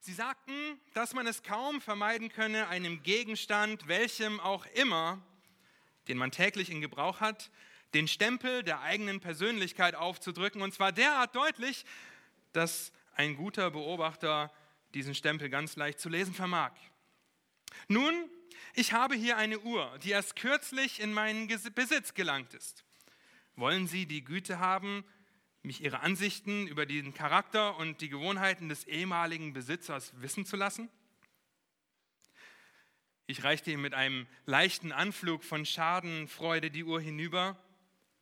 Sie sagten, dass man es kaum vermeiden könne, einem Gegenstand, welchem auch immer, den man täglich in Gebrauch hat, den Stempel der eigenen Persönlichkeit aufzudrücken, und zwar derart deutlich, dass ein guter Beobachter diesen Stempel ganz leicht zu lesen vermag. Nun, ich habe hier eine Uhr, die erst kürzlich in meinen Besitz gelangt ist. Wollen Sie die Güte haben, mich Ihre Ansichten über den Charakter und die Gewohnheiten des ehemaligen Besitzers wissen zu lassen? Ich reichte ihm mit einem leichten Anflug von Schadenfreude die Uhr hinüber,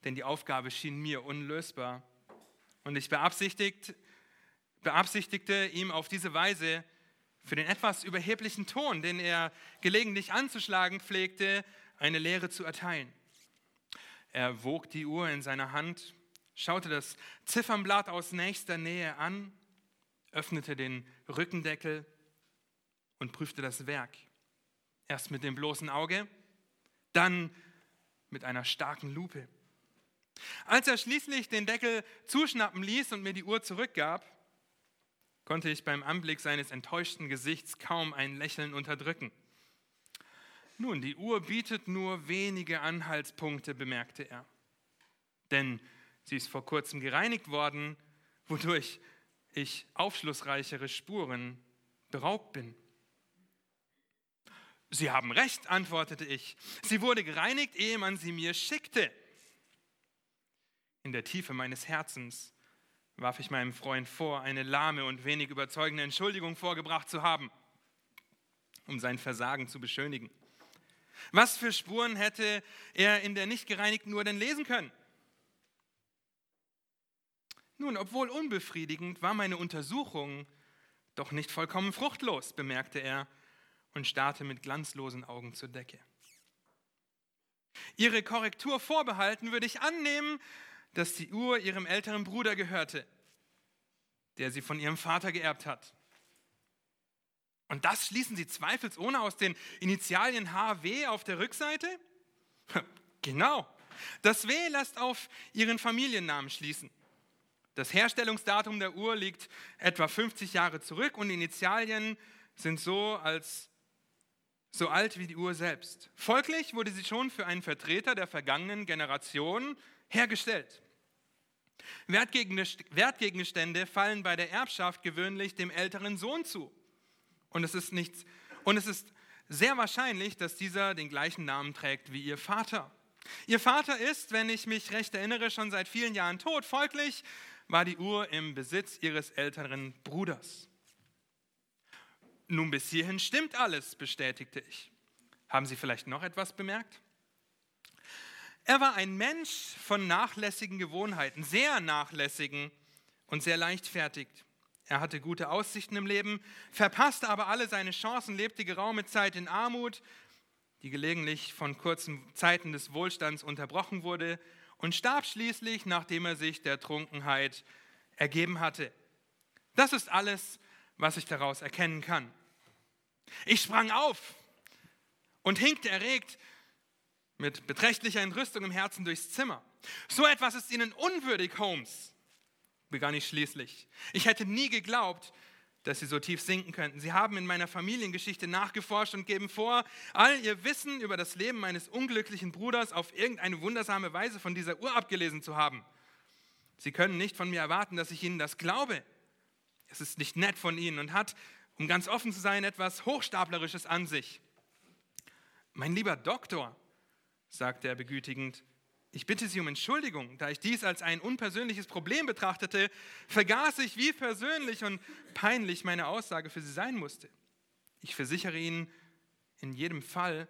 denn die Aufgabe schien mir unlösbar. Und ich beabsichtigte, beabsichtigte ihm auf diese Weise für den etwas überheblichen Ton, den er gelegentlich anzuschlagen pflegte, eine Lehre zu erteilen. Er wog die Uhr in seiner Hand, schaute das Ziffernblatt aus nächster Nähe an, öffnete den Rückendeckel und prüfte das Werk. Erst mit dem bloßen Auge, dann mit einer starken Lupe. Als er schließlich den Deckel zuschnappen ließ und mir die Uhr zurückgab, konnte ich beim Anblick seines enttäuschten Gesichts kaum ein Lächeln unterdrücken. Nun, die Uhr bietet nur wenige Anhaltspunkte, bemerkte er. Denn sie ist vor kurzem gereinigt worden, wodurch ich aufschlussreichere Spuren beraubt bin. Sie haben recht, antwortete ich. Sie wurde gereinigt, ehe man sie mir schickte. In der Tiefe meines Herzens warf ich meinem Freund vor, eine lahme und wenig überzeugende Entschuldigung vorgebracht zu haben, um sein Versagen zu beschönigen. Was für Spuren hätte er in der nicht gereinigten Uhr denn lesen können? Nun, obwohl unbefriedigend, war meine Untersuchung doch nicht vollkommen fruchtlos, bemerkte er und starrte mit glanzlosen Augen zur Decke. Ihre Korrektur vorbehalten würde ich annehmen, dass die Uhr ihrem älteren Bruder gehörte, der sie von ihrem Vater geerbt hat. Und das schließen Sie zweifelsohne aus den Initialien HW auf der Rückseite? Genau. Das W lässt auf Ihren Familiennamen schließen. Das Herstellungsdatum der Uhr liegt etwa 50 Jahre zurück und die Initialien sind so als so alt wie die Uhr selbst. Folglich wurde sie schon für einen Vertreter der vergangenen Generation hergestellt. Wertgegenstände fallen bei der Erbschaft gewöhnlich dem älteren Sohn zu. Und es ist, nichts, und es ist sehr wahrscheinlich, dass dieser den gleichen Namen trägt wie ihr Vater. Ihr Vater ist, wenn ich mich recht erinnere, schon seit vielen Jahren tot. Folglich war die Uhr im Besitz ihres älteren Bruders. Nun bis hierhin stimmt alles, bestätigte ich. Haben Sie vielleicht noch etwas bemerkt? Er war ein Mensch von nachlässigen Gewohnheiten, sehr nachlässigen und sehr leichtfertig. Er hatte gute Aussichten im Leben, verpasste aber alle seine Chancen, lebte geraume Zeit in Armut, die gelegentlich von kurzen Zeiten des Wohlstands unterbrochen wurde und starb schließlich, nachdem er sich der Trunkenheit ergeben hatte. Das ist alles, was ich daraus erkennen kann. Ich sprang auf und hinkte erregt mit beträchtlicher Entrüstung im Herzen durchs Zimmer. So etwas ist Ihnen unwürdig, Holmes, begann ich schließlich. Ich hätte nie geglaubt, dass Sie so tief sinken könnten. Sie haben in meiner Familiengeschichte nachgeforscht und geben vor, all Ihr Wissen über das Leben meines unglücklichen Bruders auf irgendeine wundersame Weise von dieser Uhr abgelesen zu haben. Sie können nicht von mir erwarten, dass ich Ihnen das glaube. Es ist nicht nett von Ihnen und hat, um ganz offen zu sein, etwas Hochstaplerisches an sich. Mein lieber Doktor, sagte er begütigend, ich bitte Sie um Entschuldigung, da ich dies als ein unpersönliches Problem betrachtete, vergaß ich, wie persönlich und peinlich meine Aussage für Sie sein musste. Ich versichere Ihnen in jedem Fall,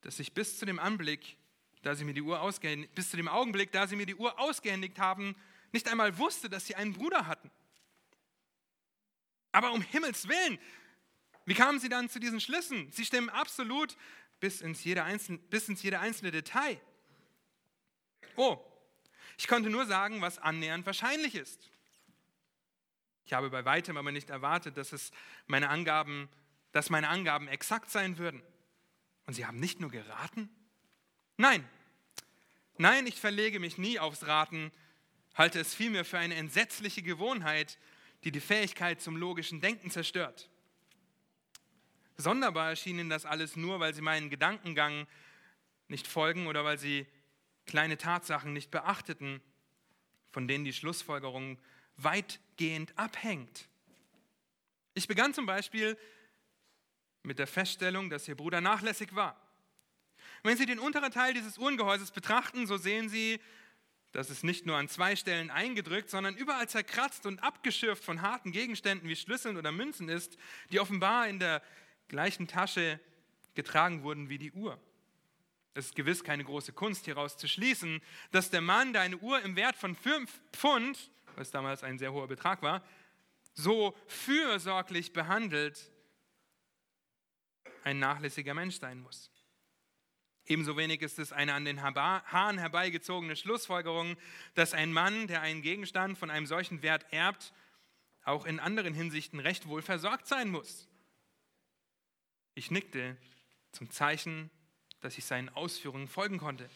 dass ich bis zu dem Anblick, da Sie mir die Uhr bis zu dem Augenblick, da Sie mir die Uhr ausgehändigt haben, nicht einmal wusste, dass Sie einen Bruder hatten. Aber um Himmels Willen, wie kamen Sie dann zu diesen Schlüssen? Sie stimmen absolut bis ins jede einzelne, bis ins jede einzelne Detail. Oh, ich konnte nur sagen, was annähernd wahrscheinlich ist. Ich habe bei weitem aber nicht erwartet, dass, es meine Angaben, dass meine Angaben exakt sein würden. Und Sie haben nicht nur geraten? Nein, nein, ich verlege mich nie aufs Raten, halte es vielmehr für eine entsetzliche Gewohnheit, die die Fähigkeit zum logischen Denken zerstört. Sonderbar erschien ihnen das alles nur, weil sie meinen Gedankengang nicht folgen oder weil sie kleine Tatsachen nicht beachteten, von denen die Schlussfolgerung weitgehend abhängt. Ich begann zum Beispiel mit der Feststellung, dass ihr Bruder nachlässig war. Wenn Sie den unteren Teil dieses Uhrengehäuses betrachten, so sehen Sie, dass es nicht nur an zwei Stellen eingedrückt, sondern überall zerkratzt und abgeschürft von harten Gegenständen wie Schlüsseln oder Münzen ist, die offenbar in der gleichen Tasche getragen wurden wie die Uhr. Es ist gewiss keine große Kunst, hieraus zu schließen, dass der Mann, der eine Uhr im Wert von fünf Pfund, was damals ein sehr hoher Betrag war, so fürsorglich behandelt, ein nachlässiger Mensch sein muss. Ebenso wenig ist es eine an den Haaren herbeigezogene Schlussfolgerung, dass ein Mann, der einen Gegenstand von einem solchen Wert erbt, auch in anderen Hinsichten recht wohl versorgt sein muss. Ich nickte zum Zeichen, dass ich seinen Ausführungen folgen konnte.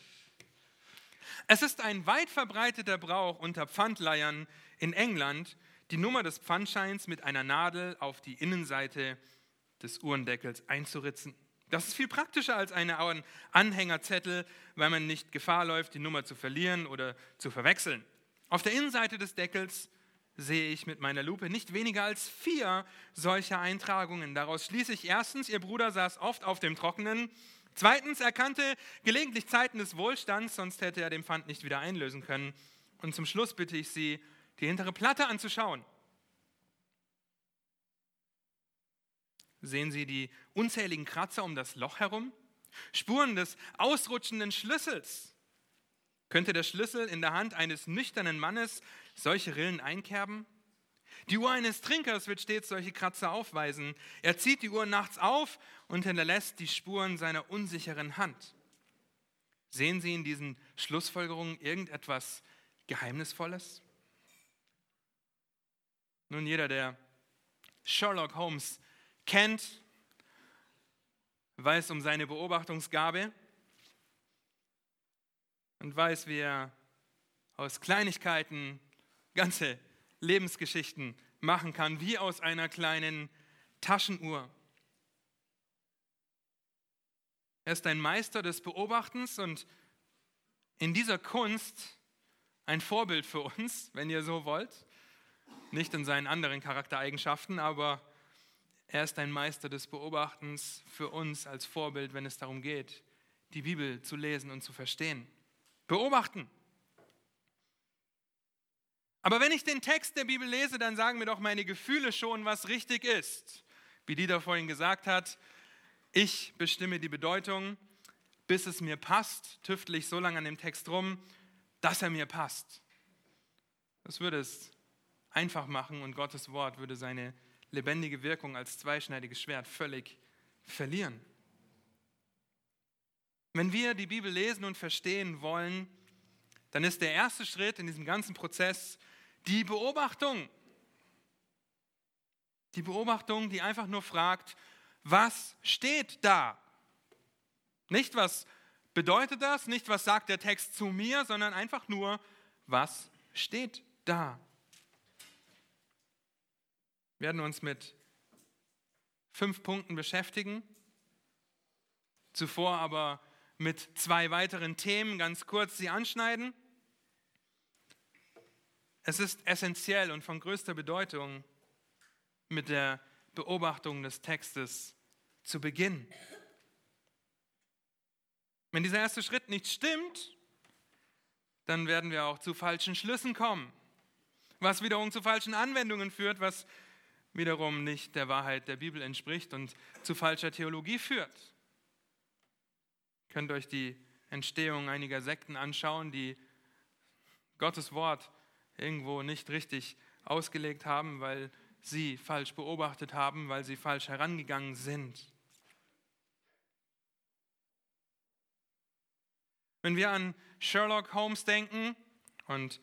Es ist ein weit verbreiteter Brauch unter Pfandleihern in England, die Nummer des Pfandscheins mit einer Nadel auf die Innenseite des Uhrendeckels einzuritzen. Das ist viel praktischer als eine Anhängerzettel, weil man nicht Gefahr läuft, die Nummer zu verlieren oder zu verwechseln. Auf der Innenseite des Deckels sehe ich mit meiner Lupe nicht weniger als vier solcher Eintragungen. Daraus schließe ich erstens, ihr Bruder saß oft auf dem Trockenen. Zweitens, er kannte gelegentlich Zeiten des Wohlstands, sonst hätte er den Pfand nicht wieder einlösen können. Und zum Schluss bitte ich Sie, die hintere Platte anzuschauen. Sehen Sie die unzähligen Kratzer um das Loch herum? Spuren des ausrutschenden Schlüssels. Könnte der Schlüssel in der Hand eines nüchternen Mannes solche Rillen einkerben? Die Uhr eines Trinkers wird stets solche Kratzer aufweisen. Er zieht die Uhr nachts auf und hinterlässt die Spuren seiner unsicheren Hand. Sehen Sie in diesen Schlussfolgerungen irgendetwas Geheimnisvolles? Nun, jeder, der Sherlock Holmes kennt, weiß um seine Beobachtungsgabe und weiß, wie er aus Kleinigkeiten ganze Lebensgeschichten machen kann, wie aus einer kleinen Taschenuhr. Er ist ein Meister des Beobachtens und in dieser Kunst ein Vorbild für uns, wenn ihr so wollt. Nicht in seinen anderen Charaktereigenschaften, aber er ist ein Meister des Beobachtens für uns als Vorbild, wenn es darum geht, die Bibel zu lesen und zu verstehen. Beobachten. Aber wenn ich den Text der Bibel lese, dann sagen mir doch meine Gefühle schon, was richtig ist. Wie Dieter vorhin gesagt hat, ich bestimme die Bedeutung, bis es mir passt, tüftle ich so lange an dem Text rum, dass er mir passt. Das würde es einfach machen und Gottes Wort würde seine lebendige Wirkung als zweischneidiges Schwert völlig verlieren. Wenn wir die Bibel lesen und verstehen wollen, dann ist der erste Schritt in diesem ganzen Prozess die Beobachtung. Die Beobachtung, die einfach nur fragt, was steht da? Nicht, was bedeutet das, nicht, was sagt der Text zu mir, sondern einfach nur, was steht da? werden uns mit fünf Punkten beschäftigen, zuvor aber mit zwei weiteren Themen ganz kurz sie anschneiden. Es ist essentiell und von größter Bedeutung, mit der Beobachtung des Textes zu beginnen. Wenn dieser erste Schritt nicht stimmt, dann werden wir auch zu falschen Schlüssen kommen, was wiederum zu falschen Anwendungen führt, was wiederum nicht der Wahrheit der Bibel entspricht und zu falscher Theologie führt. Ihr könnt euch die Entstehung einiger Sekten anschauen, die Gottes Wort irgendwo nicht richtig ausgelegt haben, weil sie falsch beobachtet haben, weil sie falsch herangegangen sind. Wenn wir an Sherlock Holmes denken und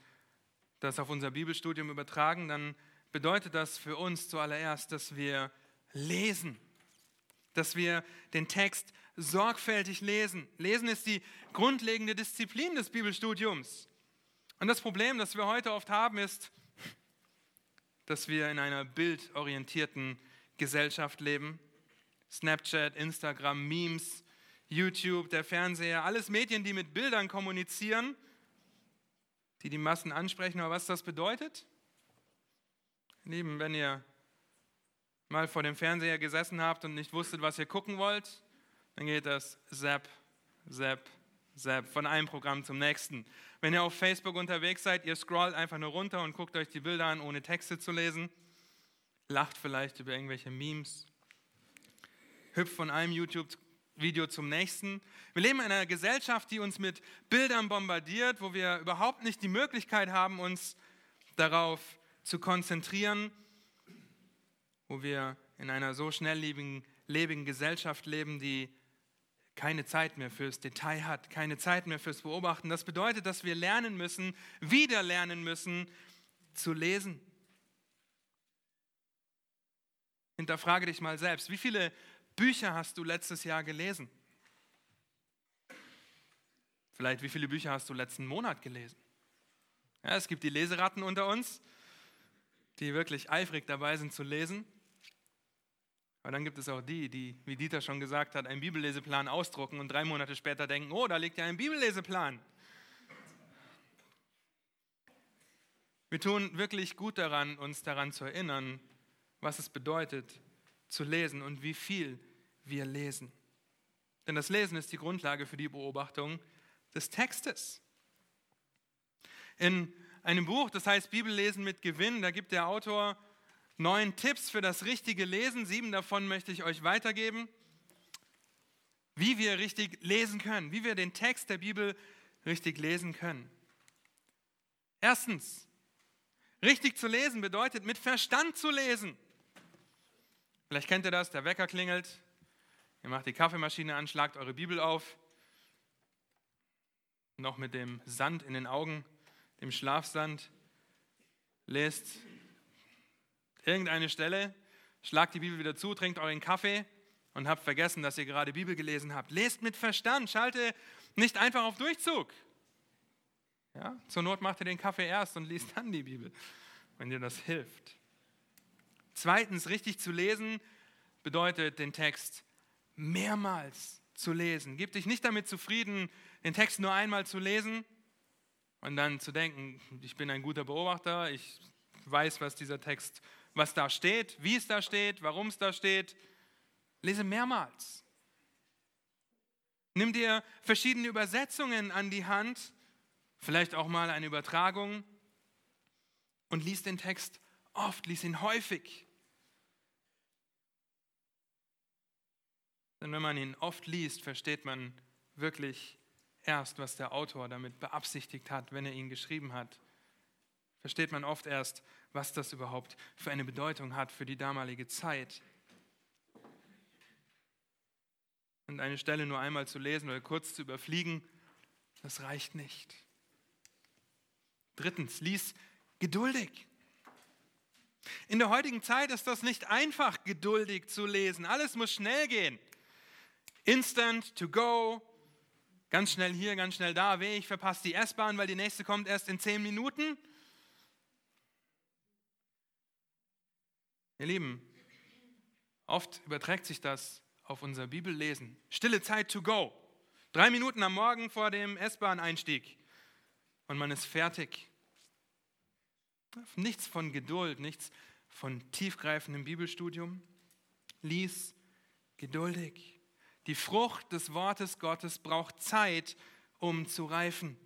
das auf unser Bibelstudium übertragen, dann bedeutet das für uns zuallererst, dass wir lesen, dass wir den Text sorgfältig lesen. Lesen ist die grundlegende Disziplin des Bibelstudiums. Und das Problem, das wir heute oft haben, ist, dass wir in einer bildorientierten Gesellschaft leben. Snapchat, Instagram, Memes, YouTube, der Fernseher, alles Medien, die mit Bildern kommunizieren, die die Massen ansprechen. Aber was das bedeutet? Lieben, wenn ihr mal vor dem Fernseher gesessen habt und nicht wusstet, was ihr gucken wollt, dann geht das Zap, Zap, Zap von einem Programm zum nächsten. Wenn ihr auf Facebook unterwegs seid, ihr scrollt einfach nur runter und guckt euch die Bilder an, ohne Texte zu lesen, lacht vielleicht über irgendwelche Memes, hüpft von einem YouTube-Video zum nächsten. Wir leben in einer Gesellschaft, die uns mit Bildern bombardiert, wo wir überhaupt nicht die Möglichkeit haben, uns darauf zu konzentrieren, wo wir in einer so schnelllebigen Gesellschaft leben, die keine Zeit mehr fürs Detail hat, keine Zeit mehr fürs Beobachten. Das bedeutet, dass wir lernen müssen, wieder lernen müssen, zu lesen. Hinterfrage dich mal selbst, wie viele Bücher hast du letztes Jahr gelesen? Vielleicht, wie viele Bücher hast du letzten Monat gelesen? Ja, es gibt die Leseratten unter uns, die wirklich eifrig dabei sind zu lesen. Aber dann gibt es auch die, die, wie Dieter schon gesagt hat, einen Bibelleseplan ausdrucken und drei Monate später denken, oh, da liegt ja ein Bibelleseplan. Wir tun wirklich gut daran, uns daran zu erinnern, was es bedeutet, zu lesen und wie viel wir lesen. Denn das Lesen ist die Grundlage für die Beobachtung des Textes. In einem Buch, das heißt Bibellesen mit Gewinn, da gibt der Autor neun Tipps für das richtige Lesen. Sieben davon möchte ich euch weitergeben. Wie wir richtig lesen können, wie wir den Text der Bibel richtig lesen können. Erstens, richtig zu lesen bedeutet mit Verstand zu lesen. Vielleicht kennt ihr das, der Wecker klingelt, ihr macht die Kaffeemaschine an, schlagt eure Bibel auf, noch mit dem Sand in den Augen, dem Schlafsand, lest irgendeine Stelle, schlagt die Bibel wieder zu, trinkt euren Kaffee und habt vergessen, dass ihr gerade Bibel gelesen habt. Lest mit Verstand, schalte nicht einfach auf Durchzug. Ja, zur Not macht ihr den Kaffee erst und liest dann die Bibel, wenn dir das hilft. Zweitens, richtig zu lesen bedeutet den Text mehrmals zu lesen. Gib dich nicht damit zufrieden, den Text nur einmal zu lesen und dann zu denken, ich bin ein guter Beobachter, ich weiß, was dieser Text was da steht, wie es da steht, warum es da steht. Lese mehrmals. Nimm dir verschiedene Übersetzungen an die Hand, vielleicht auch mal eine Übertragung und lies den Text oft, lies ihn häufig. Denn wenn man ihn oft liest, versteht man wirklich erst, was der Autor damit beabsichtigt hat, wenn er ihn geschrieben hat. Versteht man oft erst, was das überhaupt für eine Bedeutung hat für die damalige Zeit. Und eine Stelle nur einmal zu lesen oder kurz zu überfliegen, das reicht nicht. Drittens, lies geduldig. In der heutigen Zeit ist das nicht einfach, geduldig zu lesen. Alles muss schnell gehen. Instant, to go, ganz schnell hier, ganz schnell da. Weh, ich verpasse die S-Bahn, weil die nächste kommt erst in zehn Minuten. Ihr Lieben, oft überträgt sich das auf unser Bibellesen. Stille Zeit to go. Drei Minuten am Morgen vor dem S-Bahn-Einstieg und man ist fertig. Nichts von Geduld, nichts von tiefgreifendem Bibelstudium. Lies geduldig. Die Frucht des Wortes Gottes braucht Zeit, um zu reifen.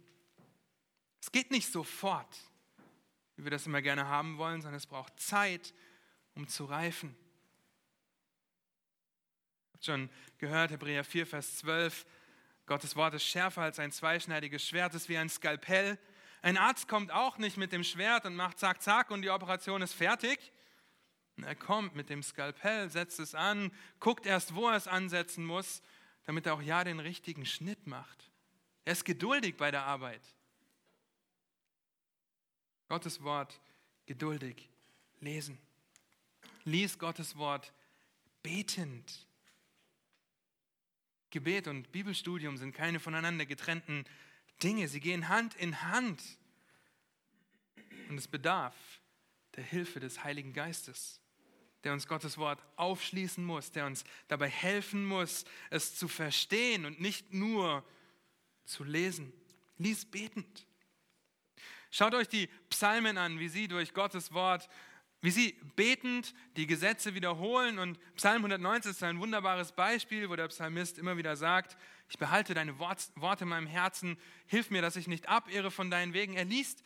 Es geht nicht sofort, wie wir das immer gerne haben wollen, sondern es braucht Zeit, um zu reifen. Habt schon gehört, Hebräer 4, Vers 12, Gottes Wort ist schärfer als ein zweischneidiges Schwert, ist wie ein Skalpell. Ein Arzt kommt auch nicht mit dem Schwert und macht zack, zack und die Operation ist fertig. Er kommt mit dem Skalpell, setzt es an, guckt erst, wo er es ansetzen muss, damit er auch ja den richtigen Schnitt macht. Er ist geduldig bei der Arbeit. Gottes Wort geduldig lesen lies Gottes Wort betend. Gebet und Bibelstudium sind keine voneinander getrennten Dinge. Sie gehen Hand in Hand. Und es bedarf der Hilfe des Heiligen Geistes, der uns Gottes Wort aufschließen muss, der uns dabei helfen muss, es zu verstehen und nicht nur zu lesen. Lies betend. Schaut euch die Psalmen an, wie sie durch Gottes Wort, wie sie betend die Gesetze wiederholen. Und Psalm 119 ist ein wunderbares Beispiel, wo der Psalmist immer wieder sagt, ich behalte deine Worte in meinem Herzen, hilf mir, dass ich nicht abirre von deinen Wegen. Er liest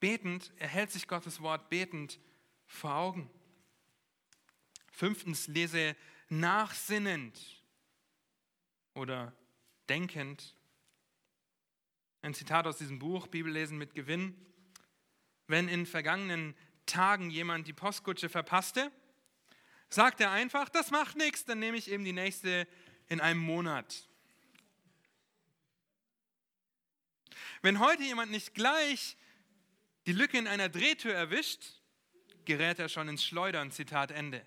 betend, er hält sich Gottes Wort betend vor Augen. Fünftens, lese nachsinnend oder denkend. Ein Zitat aus diesem Buch, Bibellesen mit Gewinn. Wenn in vergangenen Tagen jemand die Postkutsche verpasste, sagt er einfach, das macht nichts, dann nehme ich eben die nächste in einem Monat. Wenn heute jemand nicht gleich die Lücke in einer Drehtür erwischt, gerät er schon ins Schleudern. Zitat Ende.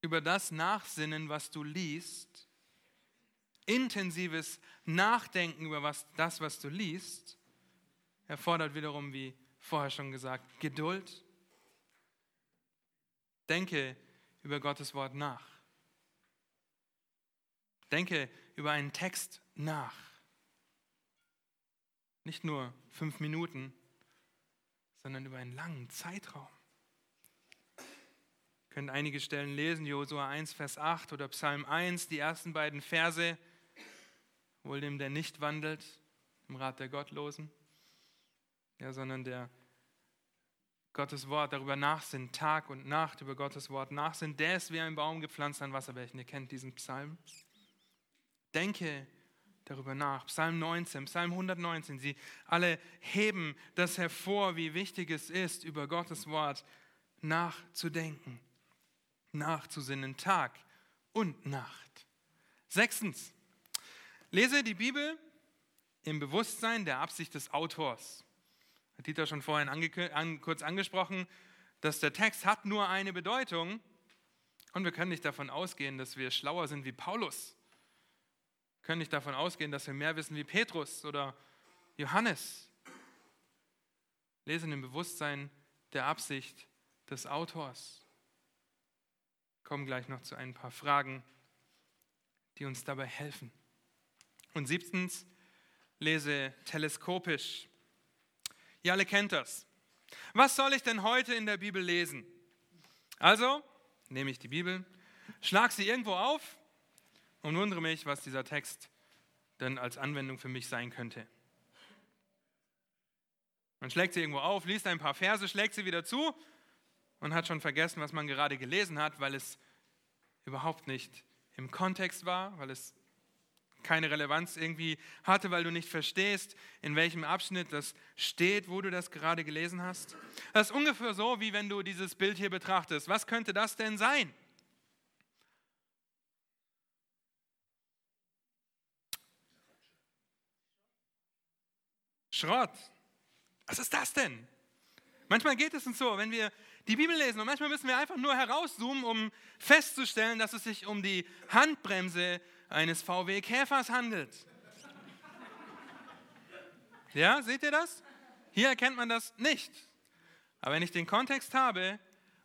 Über das Nachsinnen, was du liest, intensives Nachdenken über was, das, was du liest, erfordert wiederum, wie vorher schon gesagt, Geduld. Denke über Gottes Wort nach. Denke über einen Text nach. Nicht nur fünf Minuten, sondern über einen langen Zeitraum. Ihr könnt einige Stellen lesen, Josua 1, Vers 8 oder Psalm 1, die ersten beiden Verse. Wohl dem, der nicht wandelt im Rat der Gottlosen, ja, sondern der Gottes Wort darüber nachsinnt, Tag und Nacht über Gottes Wort nachsinnt, der ist wie ein Baum gepflanzt an Wasserbächen. Ihr kennt diesen Psalm. Denke darüber nach. Psalm 19, Psalm 119, sie alle heben das hervor, wie wichtig es ist, über Gottes Wort nachzudenken, nachzusinnen, Tag und Nacht. Sechstens, lese die Bibel im Bewusstsein der Absicht des Autors. Hat Dieter schon vorhin ange an, kurz angesprochen, dass der Text hat nur eine Bedeutung und wir können nicht davon ausgehen, dass wir schlauer sind wie Paulus können nicht davon ausgehen, dass wir mehr wissen wie Petrus oder Johannes. Lesen im Bewusstsein der Absicht des Autors. Kommen gleich noch zu ein paar Fragen, die uns dabei helfen. Und siebtens, lese teleskopisch. Ihr alle kennt das. Was soll ich denn heute in der Bibel lesen? Also nehme ich die Bibel, schlag sie irgendwo auf und wundere mich, was dieser Text denn als Anwendung für mich sein könnte. Man schlägt sie irgendwo auf, liest ein paar Verse, schlägt sie wieder zu und hat schon vergessen, was man gerade gelesen hat, weil es überhaupt nicht im Kontext war, weil es keine Relevanz irgendwie hatte, weil du nicht verstehst, in welchem Abschnitt das steht, wo du das gerade gelesen hast. Das ist ungefähr so, wie wenn du dieses Bild hier betrachtest. Was könnte das denn sein? Schrott. Was ist das denn? Manchmal geht es uns so, wenn wir die Bibel lesen und manchmal müssen wir einfach nur herauszoomen, um festzustellen, dass es sich um die Handbremse eines VW Käfers handelt. Ja, seht ihr das? Hier erkennt man das nicht. Aber wenn ich den Kontext habe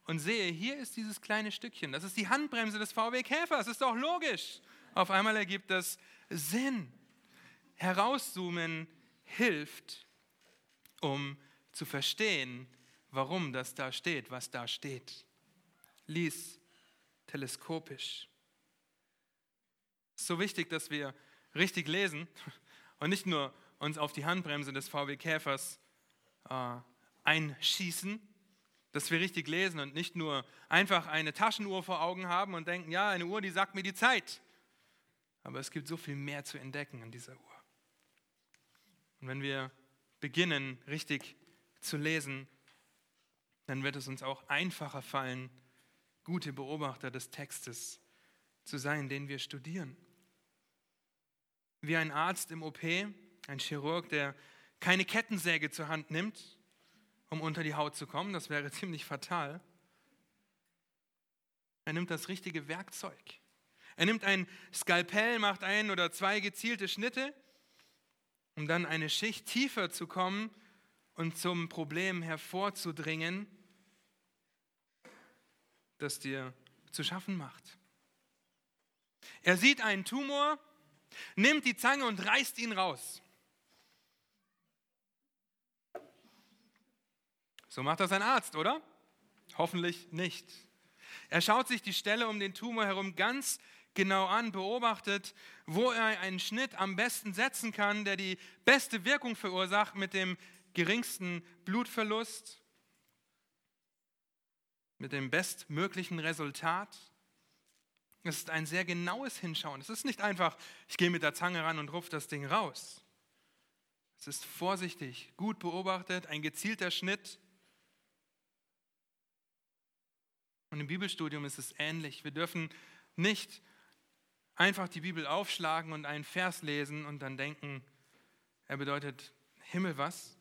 und sehe, hier ist dieses kleine Stückchen, das ist die Handbremse des VW Käfers, das ist doch logisch. Auf einmal ergibt das Sinn. Herauszoomen hilft, um zu verstehen, warum das da steht, was da steht. Lies teleskopisch. So wichtig, dass wir richtig lesen und nicht nur uns auf die Handbremse des VW Käfers äh, einschießen, dass wir richtig lesen und nicht nur einfach eine Taschenuhr vor Augen haben und denken, ja, eine Uhr, die sagt mir die Zeit. Aber es gibt so viel mehr zu entdecken an dieser Uhr. Und wenn wir beginnen, richtig zu lesen, dann wird es uns auch einfacher fallen, gute Beobachter des Textes zu sein, den wir studieren. Wie ein Arzt im OP, ein Chirurg, der keine Kettensäge zur Hand nimmt, um unter die Haut zu kommen, das wäre ziemlich fatal. Er nimmt das richtige Werkzeug. Er nimmt ein Skalpell, macht ein oder zwei gezielte Schnitte um dann eine Schicht tiefer zu kommen und zum Problem hervorzudringen, das dir zu schaffen macht. Er sieht einen Tumor, nimmt die Zange und reißt ihn raus. So macht das ein Arzt, oder? Hoffentlich nicht. Er schaut sich die Stelle um den Tumor herum ganz genau an, beobachtet, wo er einen Schnitt am besten setzen kann, der die beste Wirkung verursacht mit dem geringsten Blutverlust, mit dem bestmöglichen Resultat. Es ist ein sehr genaues Hinschauen. Es ist nicht einfach, ich gehe mit der Zange ran und rupfe das Ding raus. Es ist vorsichtig, gut beobachtet, ein gezielter Schnitt. Und im Bibelstudium ist es ähnlich. Wir dürfen nicht einfach die Bibel aufschlagen und einen Vers lesen und dann denken, er bedeutet Himmel was.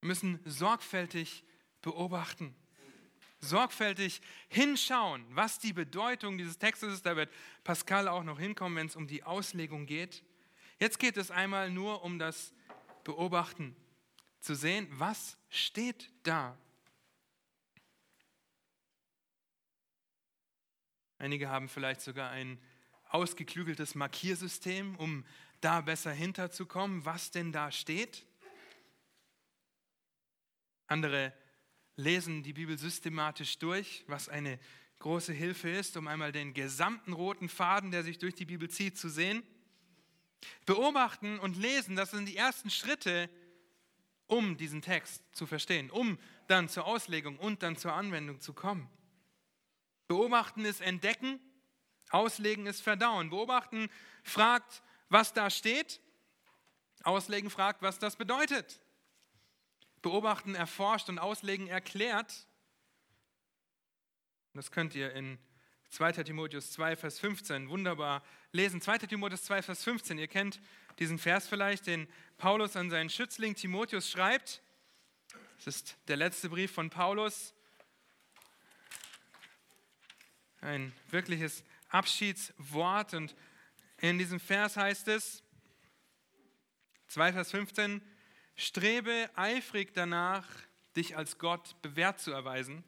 Wir müssen sorgfältig beobachten sorgfältig hinschauen, was die Bedeutung dieses Textes ist. Da wird Pascal auch noch hinkommen, wenn es um die Auslegung geht. Jetzt geht es einmal nur um das Beobachten, zu sehen, was steht da. Einige haben vielleicht sogar ein ausgeklügeltes Markiersystem, um da besser hinterzukommen, was denn da steht. Andere lesen die Bibel systematisch durch, was eine große Hilfe ist, um einmal den gesamten roten Faden, der sich durch die Bibel zieht, zu sehen. Beobachten und lesen, das sind die ersten Schritte, um diesen Text zu verstehen, um dann zur Auslegung und dann zur Anwendung zu kommen. Beobachten ist entdecken, auslegen ist verdauen. Beobachten fragt, was da steht, auslegen fragt, was das bedeutet. Beobachten erforscht und Auslegen erklärt. Das könnt ihr in 2 Timotheus 2, Vers 15 wunderbar lesen. 2 Timotheus 2, Vers 15. Ihr kennt diesen Vers vielleicht, den Paulus an seinen Schützling Timotheus schreibt. Das ist der letzte Brief von Paulus. Ein wirkliches Abschiedswort. Und in diesem Vers heißt es, 2 Vers 15, Strebe eifrig danach, dich als Gott bewährt zu erweisen,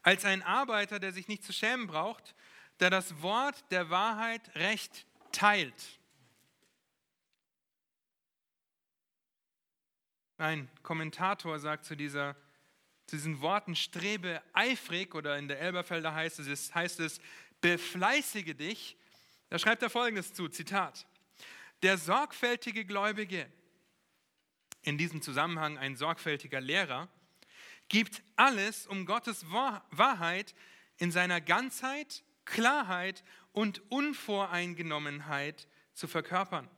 als ein Arbeiter, der sich nicht zu schämen braucht, der das Wort der Wahrheit recht teilt. Ein Kommentator sagt zu, dieser, zu diesen Worten, strebe eifrig, oder in der Elberfelder heißt es, heißt es, befleißige dich. Da schreibt er folgendes zu, Zitat. Der sorgfältige Gläubige, in diesem Zusammenhang ein sorgfältiger Lehrer, gibt alles, um Gottes Wahrheit in seiner Ganzheit, Klarheit und Unvoreingenommenheit zu verkörpern.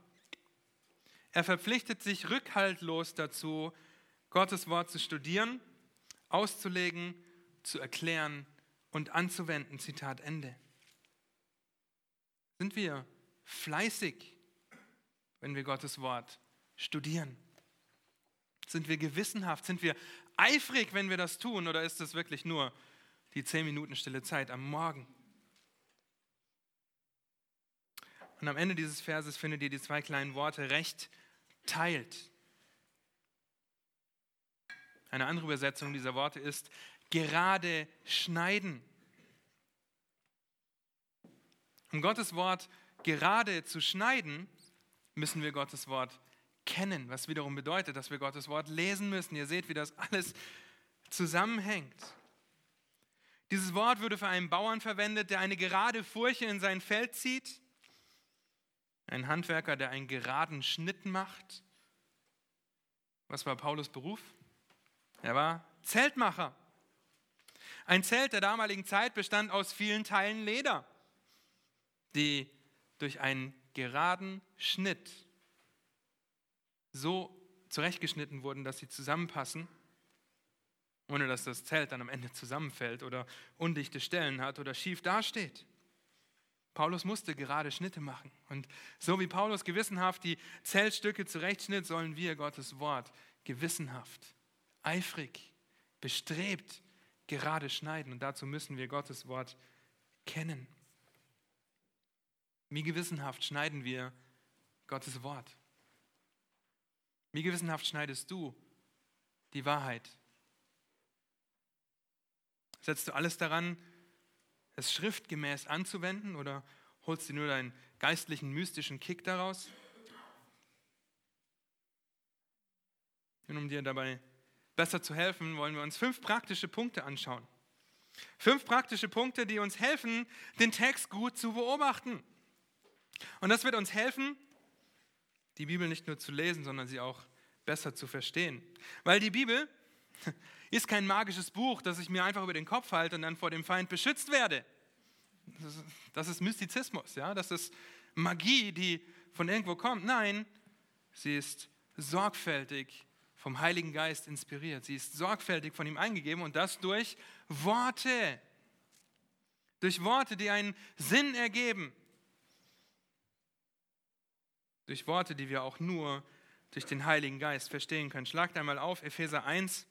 Er verpflichtet sich rückhaltlos dazu, Gottes Wort zu studieren, auszulegen, zu erklären und anzuwenden. Zitat Ende. Sind wir fleißig, wenn wir Gottes Wort studieren? Sind wir gewissenhaft? Sind wir eifrig, wenn wir das tun? Oder ist das wirklich nur die zehn Minuten stille Zeit am Morgen? Und am Ende dieses Verses findet ihr die zwei kleinen Worte recht teilt. Eine andere Übersetzung dieser Worte ist gerade schneiden. Um Gottes Wort gerade zu schneiden, müssen wir Gottes Wort kennen, was wiederum bedeutet, dass wir Gottes Wort lesen müssen. Ihr seht, wie das alles zusammenhängt. Dieses Wort würde für einen Bauern verwendet, der eine gerade Furche in sein Feld zieht. Ein Handwerker, der einen geraden Schnitt macht. Was war Paulus Beruf? Er war Zeltmacher. Ein Zelt der damaligen Zeit bestand aus vielen Teilen Leder, die durch einen geraden Schnitt so zurechtgeschnitten wurden, dass sie zusammenpassen, ohne dass das Zelt dann am Ende zusammenfällt oder undichte Stellen hat oder schief dasteht. Paulus musste gerade Schnitte machen. Und so wie Paulus gewissenhaft die Zeltstücke zurechtschnitt, sollen wir Gottes Wort gewissenhaft, eifrig, bestrebt gerade schneiden. Und dazu müssen wir Gottes Wort kennen. Wie gewissenhaft schneiden wir Gottes Wort? Wie gewissenhaft schneidest du die Wahrheit? Setzt du alles daran, es schriftgemäß anzuwenden oder holst du nur deinen geistlichen, mystischen Kick daraus? Und um dir dabei besser zu helfen, wollen wir uns fünf praktische Punkte anschauen. Fünf praktische Punkte, die uns helfen, den Text gut zu beobachten. Und das wird uns helfen, die Bibel nicht nur zu lesen, sondern sie auch besser zu verstehen. Weil die Bibel ist kein magisches Buch, das ich mir einfach über den Kopf halte und dann vor dem Feind beschützt werde. Das ist, Mystizismus, ja? das ist Magie, die von irgendwo kommt. Nein, sie ist sorgfältig vom Heiligen Geist inspiriert. Sie ist sorgfältig von ihm eingegeben und das durch Worte. Durch Worte, die einen Sinn ergeben. Durch Worte, die wir auch nur durch den Heiligen Geist verstehen können. Schlagt einmal auf, Epheser 1.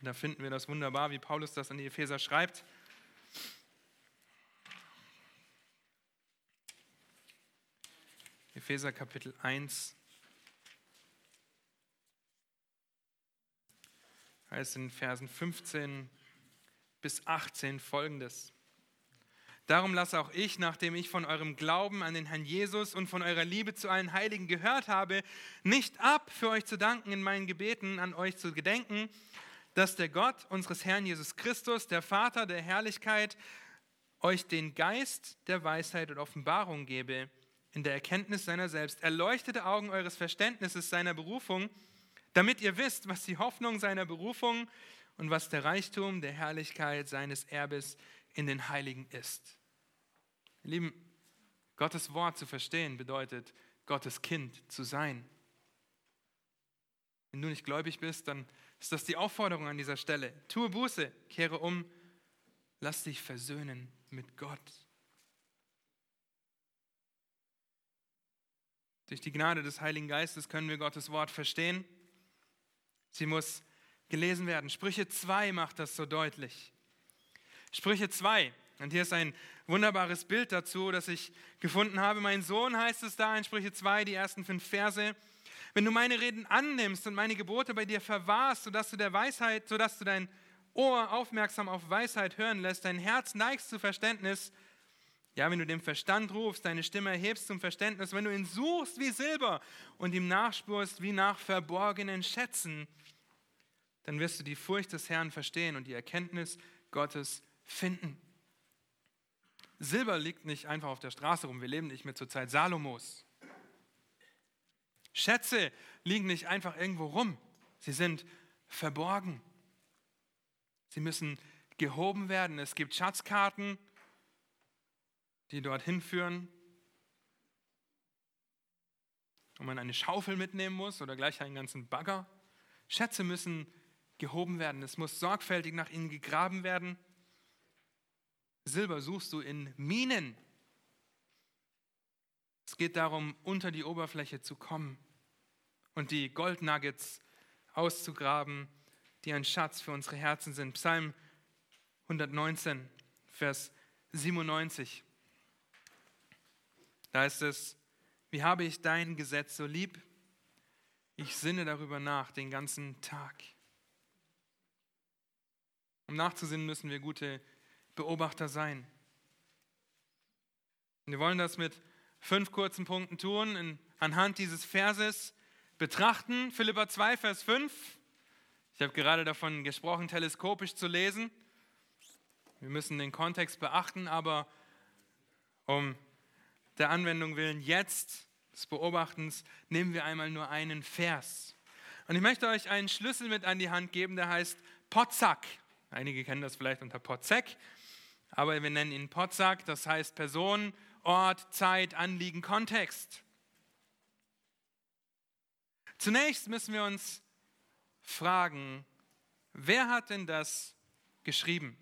Da finden wir das wunderbar, wie Paulus das an die Epheser schreibt. Epheser Kapitel 1. heißt in Versen 15 bis 18 folgendes. Darum lasse auch ich, nachdem ich von eurem Glauben an den Herrn Jesus und von eurer Liebe zu allen Heiligen gehört habe, nicht ab, für euch zu danken in meinen Gebeten, an euch zu gedenken, dass der Gott unseres Herrn Jesus Christus, der Vater der Herrlichkeit, euch den Geist der Weisheit und Offenbarung gebe, in der Erkenntnis seiner selbst, erleuchtete Augen eures Verständnisses seiner Berufung, damit ihr wisst, was die Hoffnung seiner Berufung und was der Reichtum der Herrlichkeit seines Erbes in den Heiligen ist. Lieben, Gottes Wort zu verstehen bedeutet, Gottes Kind zu sein. Wenn du nicht gläubig bist, dann ist das die Aufforderung an dieser Stelle. Tue Buße, kehre um, lass dich versöhnen mit Gott. Durch die Gnade des Heiligen Geistes können wir Gottes Wort verstehen Sie muss gelesen werden. Sprüche 2 macht das so deutlich. Sprüche 2. Und hier ist ein wunderbares Bild dazu, das ich gefunden habe. Mein Sohn heißt es da in Sprüche 2, die ersten fünf Verse. Wenn du meine Reden annimmst und meine Gebote bei dir verwahrst, sodass du der Weisheit, sodass du dein Ohr aufmerksam auf Weisheit hören lässt, dein Herz neigst zu Verständnis, ja, wenn du dem Verstand rufst, deine Stimme erhebst zum Verständnis, wenn du ihn suchst wie Silber und ihm nachspurst wie nach verborgenen Schätzen, dann wirst du die Furcht des Herrn verstehen und die Erkenntnis Gottes finden. Silber liegt nicht einfach auf der Straße rum. Wir leben nicht mehr zur Zeit Salomos. Schätze liegen nicht einfach irgendwo rum. Sie sind verborgen. Sie müssen gehoben werden. Es gibt Schatzkarten, die dorthin führen. Und man eine Schaufel mitnehmen muss oder gleich einen ganzen Bagger. Schätze müssen gehoben werden. Es muss sorgfältig nach ihnen gegraben werden. Silber suchst du in Minen. Es geht darum, unter die Oberfläche zu kommen und die Goldnuggets auszugraben, die ein Schatz für unsere Herzen sind. Psalm 119, Vers 97. Da ist es, wie habe ich dein Gesetz so lieb? Ich sinne darüber nach den ganzen Tag. Um nachzusinnen, müssen wir gute Beobachter sein. wir wollen das mit fünf kurzen Punkten tun, in, anhand dieses Verses betrachten. Philippa 2, Vers 5. Ich habe gerade davon gesprochen, teleskopisch zu lesen. Wir müssen den Kontext beachten, aber um der Anwendung willen jetzt des Beobachtens nehmen wir einmal nur einen Vers. Und ich möchte euch einen Schlüssel mit an die Hand geben, der heißt Potzak. Einige kennen das vielleicht unter Potzek, aber wir nennen ihn Potzak, das heißt Person, Ort, Zeit, Anliegen, Kontext. Zunächst müssen wir uns fragen, wer hat denn das geschrieben?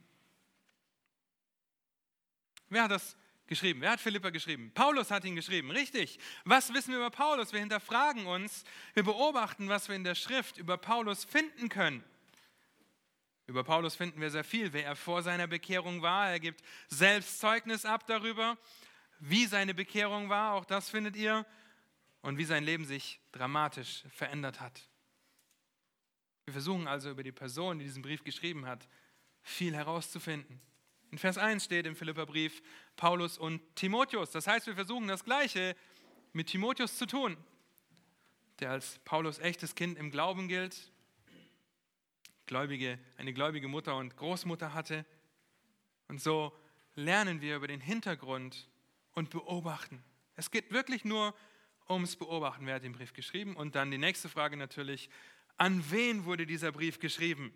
Wer hat das geschrieben? Wer hat Philippa geschrieben? Paulus hat ihn geschrieben, richtig. Was wissen wir über Paulus? Wir hinterfragen uns, wir beobachten, was wir in der Schrift über Paulus finden können. Über Paulus finden wir sehr viel, wer er vor seiner Bekehrung war. Er gibt selbst Zeugnis ab darüber, wie seine Bekehrung war. Auch das findet ihr. und wie sein Leben sich dramatisch verändert hat. Wir versuchen also über die Person, die diesen Brief geschrieben hat, viel herauszufinden. In Vers 1 steht im Philipperbrief Paulus und Timotheus. Das heißt, wir versuchen das Gleiche mit Timotheus zu tun, der als Paulus echtes Kind im Glauben gilt, gläubige, eine gläubige Mutter und Großmutter hatte. Und so lernen wir über den Hintergrund und beobachten. Es geht wirklich nur ums Beobachten. Wer hat den Brief geschrieben? Und dann die nächste Frage natürlich, an wen wurde dieser Brief geschrieben?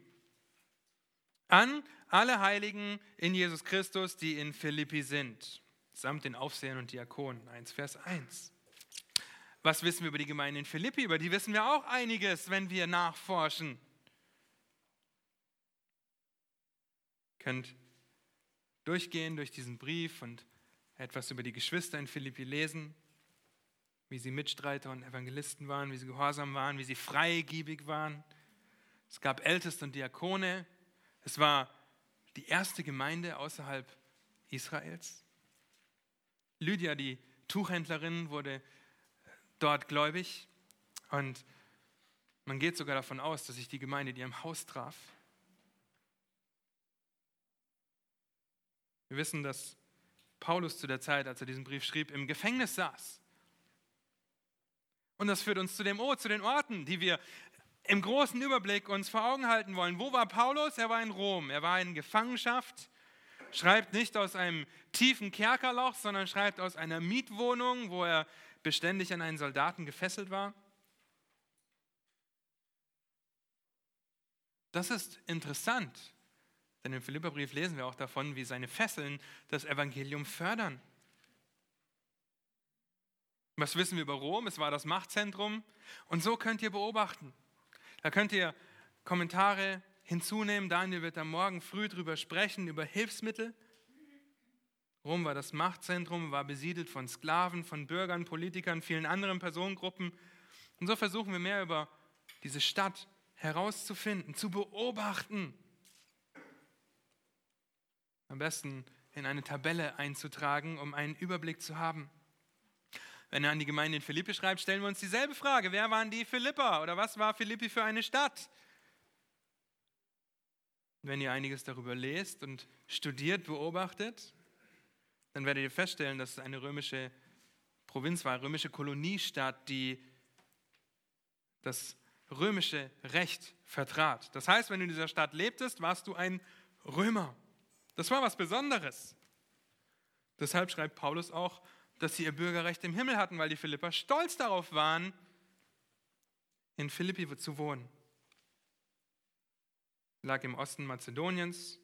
An alle Heiligen in Jesus Christus, die in Philippi sind, samt den Aufsehern und Diakonen. 1 Vers 1. Was wissen wir über die Gemeinde in Philippi? Über die wissen wir auch einiges, wenn wir nachforschen. Könnt durchgehen durch diesen Brief und etwas über die Geschwister in Philippi lesen, wie sie Mitstreiter und Evangelisten waren, wie sie gehorsam waren, wie sie freigebig waren. Es gab Älteste und Diakone. Es war die erste Gemeinde außerhalb Israels. Lydia, die Tuchhändlerin, wurde dort gläubig und man geht sogar davon aus, dass sich die Gemeinde in ihrem Haus traf. Wir wissen, dass Paulus zu der Zeit, als er diesen Brief schrieb, im Gefängnis saß. Und das führt uns zu dem O, zu den Orten, die wir im großen Überblick uns vor Augen halten wollen. Wo war Paulus? Er war in Rom. Er war in Gefangenschaft. Schreibt nicht aus einem tiefen Kerkerloch, sondern schreibt aus einer Mietwohnung, wo er beständig an einen Soldaten gefesselt war. Das ist interessant, denn im Philipperbrief lesen wir auch davon, wie seine Fesseln das Evangelium fördern. Was wissen wir über Rom? Es war das Machtzentrum. Und so könnt ihr beobachten. Da könnt ihr Kommentare hinzunehmen. Daniel wird am Morgen früh darüber sprechen, über Hilfsmittel. Rom war das Machtzentrum, war besiedelt von Sklaven, von Bürgern, Politikern, vielen anderen Personengruppen. Und so versuchen wir mehr über diese Stadt herauszufinden, zu beobachten. Am besten in eine Tabelle einzutragen, um einen Überblick zu haben. Wenn er an die Gemeinde in Philippi schreibt, stellen wir uns dieselbe Frage. Wer waren die Philipper oder was war Philippi für eine Stadt? Wenn ihr einiges darüber lest und studiert, beobachtet, dann werdet ihr feststellen, dass es eine römische Provinz war, eine römische Koloniestadt, die das römische Recht vertrat. Das heißt, wenn du in dieser Stadt lebtest, warst du ein Römer. Das war was Besonderes. Deshalb schreibt Paulus auch, dass sie ihr Bürgerrecht im Himmel hatten, weil die Philipper stolz darauf waren, in Philippi zu wohnen. Lag im Osten Mazedoniens,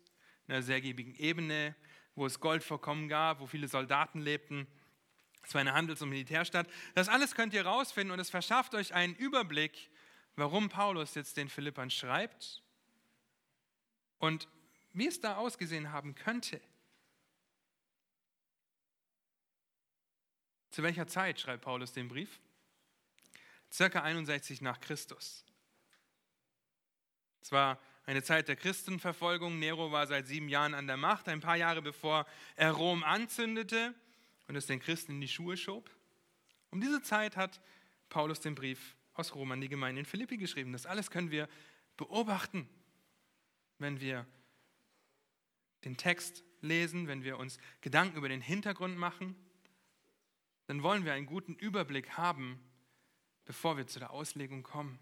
in einer sehr giebigen Ebene, wo es Goldvorkommen gab, wo viele Soldaten lebten. Es war eine Handels- und Militärstadt. Das alles könnt ihr rausfinden und es verschafft euch einen Überblick, warum Paulus jetzt den Philippern schreibt und wie es da ausgesehen haben könnte. Zu welcher Zeit schreibt Paulus den Brief? Circa 61 nach Christus. Es war eine Zeit der Christenverfolgung. Nero war seit sieben Jahren an der Macht, ein paar Jahre bevor er Rom anzündete und es den Christen in die Schuhe schob. Um diese Zeit hat Paulus den Brief aus Rom an die Gemeinde in Philippi geschrieben. Das alles können wir beobachten, wenn wir den Text lesen, wenn wir uns Gedanken über den Hintergrund machen, dann wollen wir einen guten Überblick haben, bevor wir zu der Auslegung kommen.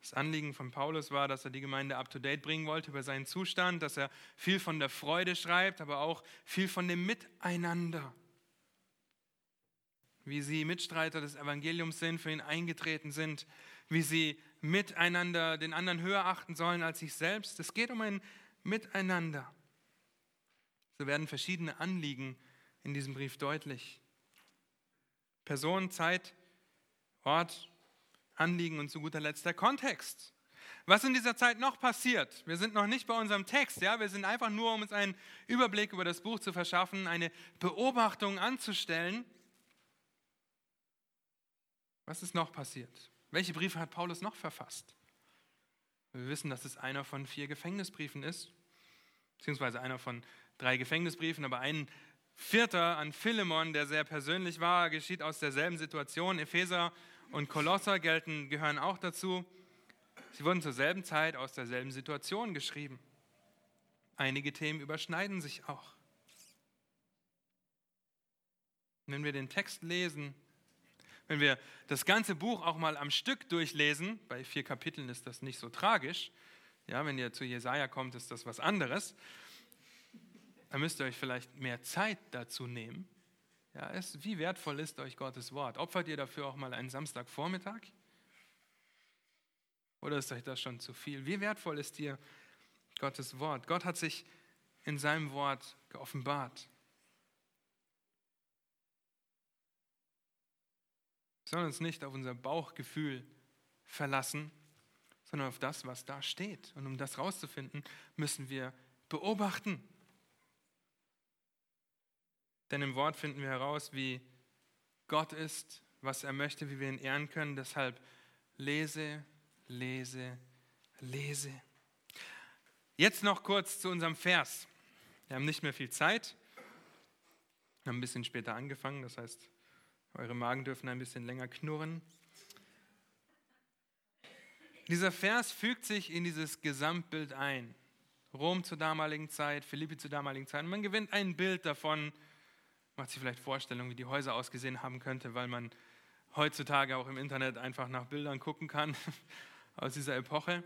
Das Anliegen von Paulus war, dass er die Gemeinde up-to-date bringen wollte über seinen Zustand, dass er viel von der Freude schreibt, aber auch viel von dem Miteinander. Wie sie Mitstreiter des Evangeliums sind, für ihn eingetreten sind, wie sie miteinander den anderen höher achten sollen als sich selbst. Es geht um ein Miteinander. So werden verschiedene Anliegen in diesem Brief deutlich. Person, Zeit, Ort, Anliegen und zu guter Letzt der Kontext. Was in dieser Zeit noch passiert? Wir sind noch nicht bei unserem Text, ja, wir sind einfach nur, um uns einen Überblick über das Buch zu verschaffen, eine Beobachtung anzustellen. Was ist noch passiert? Welche Briefe hat Paulus noch verfasst? Wir wissen, dass es einer von vier Gefängnisbriefen ist, beziehungsweise einer von drei Gefängnisbriefen, aber einen vierter an Philemon, der sehr persönlich war, geschieht aus derselben Situation. Epheser und Kolosser gelten, gehören auch dazu. Sie wurden zur selben Zeit aus derselben Situation geschrieben. Einige Themen überschneiden sich auch. Wenn wir den Text lesen, wenn wir das ganze Buch auch mal am Stück durchlesen, bei vier Kapiteln ist das nicht so tragisch, ja, wenn ihr zu Jesaja kommt, ist das was anderes, dann müsst ihr euch vielleicht mehr Zeit dazu nehmen. Ja, es, wie wertvoll ist euch Gottes Wort? Opfert ihr dafür auch mal einen Samstagvormittag? Oder ist euch das schon zu viel? Wie wertvoll ist dir Gottes Wort? Gott hat sich in seinem Wort geoffenbart. Sollen uns nicht auf unser Bauchgefühl verlassen, sondern auf das, was da steht. Und um das rauszufinden, müssen wir beobachten. Denn im Wort finden wir heraus, wie Gott ist, was er möchte, wie wir ihn ehren können. Deshalb lese, lese, lese. Jetzt noch kurz zu unserem Vers. Wir haben nicht mehr viel Zeit. Wir haben ein bisschen später angefangen, das heißt, eure Magen dürfen ein bisschen länger knurren. Dieser Vers fügt sich in dieses Gesamtbild ein. Rom zur damaligen Zeit, Philippi zur damaligen Zeit. Man gewinnt ein Bild davon, macht sich vielleicht Vorstellungen, wie die Häuser ausgesehen haben könnte, weil man heutzutage auch im Internet einfach nach Bildern gucken kann aus dieser Epoche.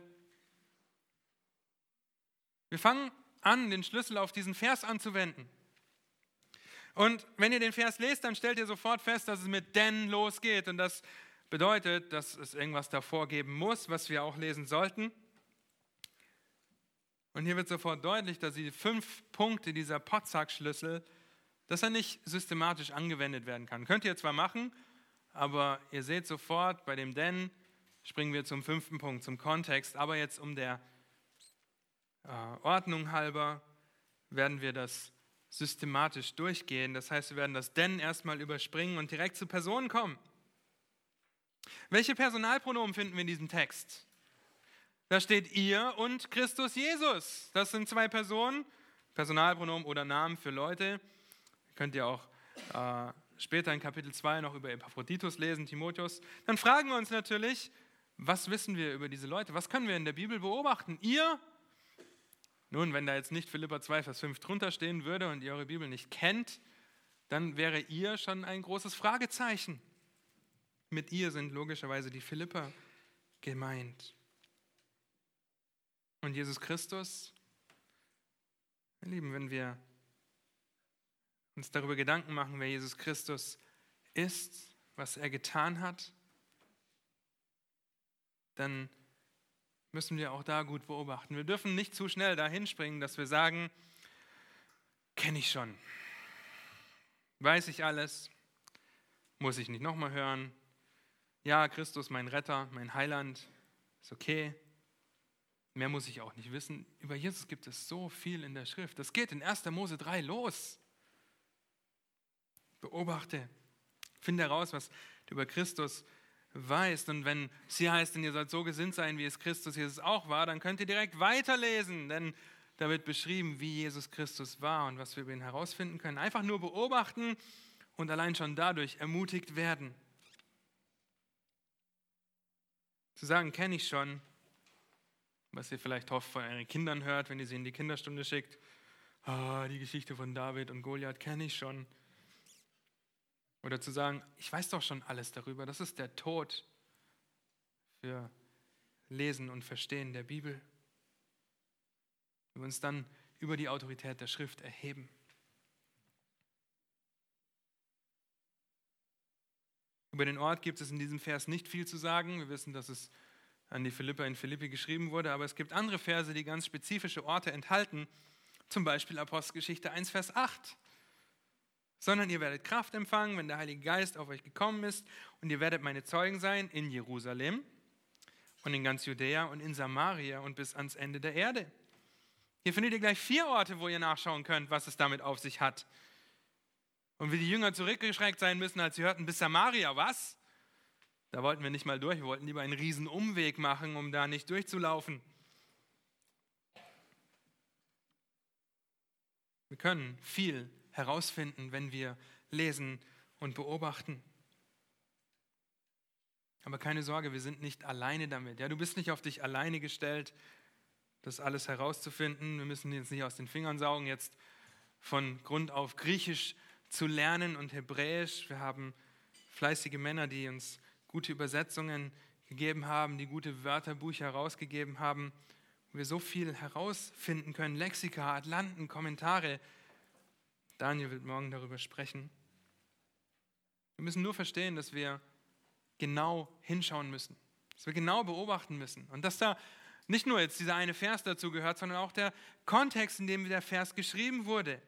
Wir fangen an, den Schlüssel auf diesen Vers anzuwenden. Und wenn ihr den Vers lest, dann stellt ihr sofort fest, dass es mit denn losgeht. Und das bedeutet, dass es irgendwas davor geben muss, was wir auch lesen sollten. Und hier wird sofort deutlich, dass die fünf Punkte dieser Potzak-Schlüssel, dass er nicht systematisch angewendet werden kann. Könnt ihr zwar machen, aber ihr seht sofort, bei dem denn springen wir zum fünften Punkt, zum Kontext. Aber jetzt um der äh, Ordnung halber werden wir das systematisch durchgehen. Das heißt, wir werden das denn erstmal überspringen und direkt zu Personen kommen. Welche Personalpronomen finden wir in diesem Text? Da steht ihr und Christus Jesus. Das sind zwei Personen, Personalpronomen oder Namen für Leute. Könnt ihr auch äh, später in Kapitel 2 noch über Epaphroditus lesen, Timotheus. Dann fragen wir uns natürlich, was wissen wir über diese Leute? Was können wir in der Bibel beobachten? Ihr nun, wenn da jetzt nicht Philippa 2, Vers 5 drunter stehen würde und ihr eure Bibel nicht kennt, dann wäre ihr schon ein großes Fragezeichen. Mit ihr sind logischerweise die Philipper gemeint. Und Jesus Christus, ihr Lieben, wenn wir uns darüber Gedanken machen, wer Jesus Christus ist, was er getan hat, dann müssen wir auch da gut beobachten. Wir dürfen nicht zu schnell dahin springen, dass wir sagen, kenne ich schon, weiß ich alles, muss ich nicht nochmal hören. Ja, Christus, mein Retter, mein Heiland, ist okay. Mehr muss ich auch nicht wissen. Über Jesus gibt es so viel in der Schrift. Das geht in 1. Mose 3 los. Beobachte, finde heraus, was du über Christus weißt. Und wenn sie heißt, denn ihr sollt so gesinnt sein, wie es Christus Jesus auch war, dann könnt ihr direkt weiterlesen, denn da wird beschrieben, wie Jesus Christus war und was wir über ihn herausfinden können. Einfach nur beobachten und allein schon dadurch ermutigt werden. Zu sagen, kenne ich schon, was ihr vielleicht hofft von euren Kindern hört, wenn ihr sie in die Kinderstunde schickt. Ah, die Geschichte von David und Goliath kenne ich schon. Oder zu sagen, ich weiß doch schon alles darüber, das ist der Tod für Lesen und Verstehen der Bibel. Wir uns dann über die Autorität der Schrift erheben. Über den Ort gibt es in diesem Vers nicht viel zu sagen. Wir wissen, dass es an die Philippa in Philippi geschrieben wurde, aber es gibt andere Verse, die ganz spezifische Orte enthalten. Zum Beispiel Apostelgeschichte 1, Vers 8 sondern ihr werdet Kraft empfangen, wenn der Heilige Geist auf euch gekommen ist und ihr werdet meine Zeugen sein in Jerusalem und in ganz Judäa und in Samaria und bis ans Ende der Erde. Hier findet ihr gleich vier Orte, wo ihr nachschauen könnt, was es damit auf sich hat. Und wie die Jünger zurückgeschreckt sein müssen, als sie hörten, bis Samaria, was? Da wollten wir nicht mal durch, wir wollten lieber einen riesen Umweg machen, um da nicht durchzulaufen. Wir können viel herausfinden, wenn wir lesen und beobachten. Aber keine Sorge, wir sind nicht alleine damit. Ja, du bist nicht auf dich alleine gestellt, das alles herauszufinden. Wir müssen jetzt nicht aus den Fingern saugen, jetzt von Grund auf Griechisch zu lernen und Hebräisch. Wir haben fleißige Männer, die uns gute Übersetzungen gegeben haben, die gute Wörterbücher herausgegeben haben, wo wir so viel herausfinden können. Lexika, Atlanten, Kommentare. Daniel wird morgen darüber sprechen. Wir müssen nur verstehen, dass wir genau hinschauen müssen, dass wir genau beobachten müssen und dass da nicht nur jetzt dieser eine Vers dazu gehört, sondern auch der Kontext, in dem der Vers geschrieben wurde.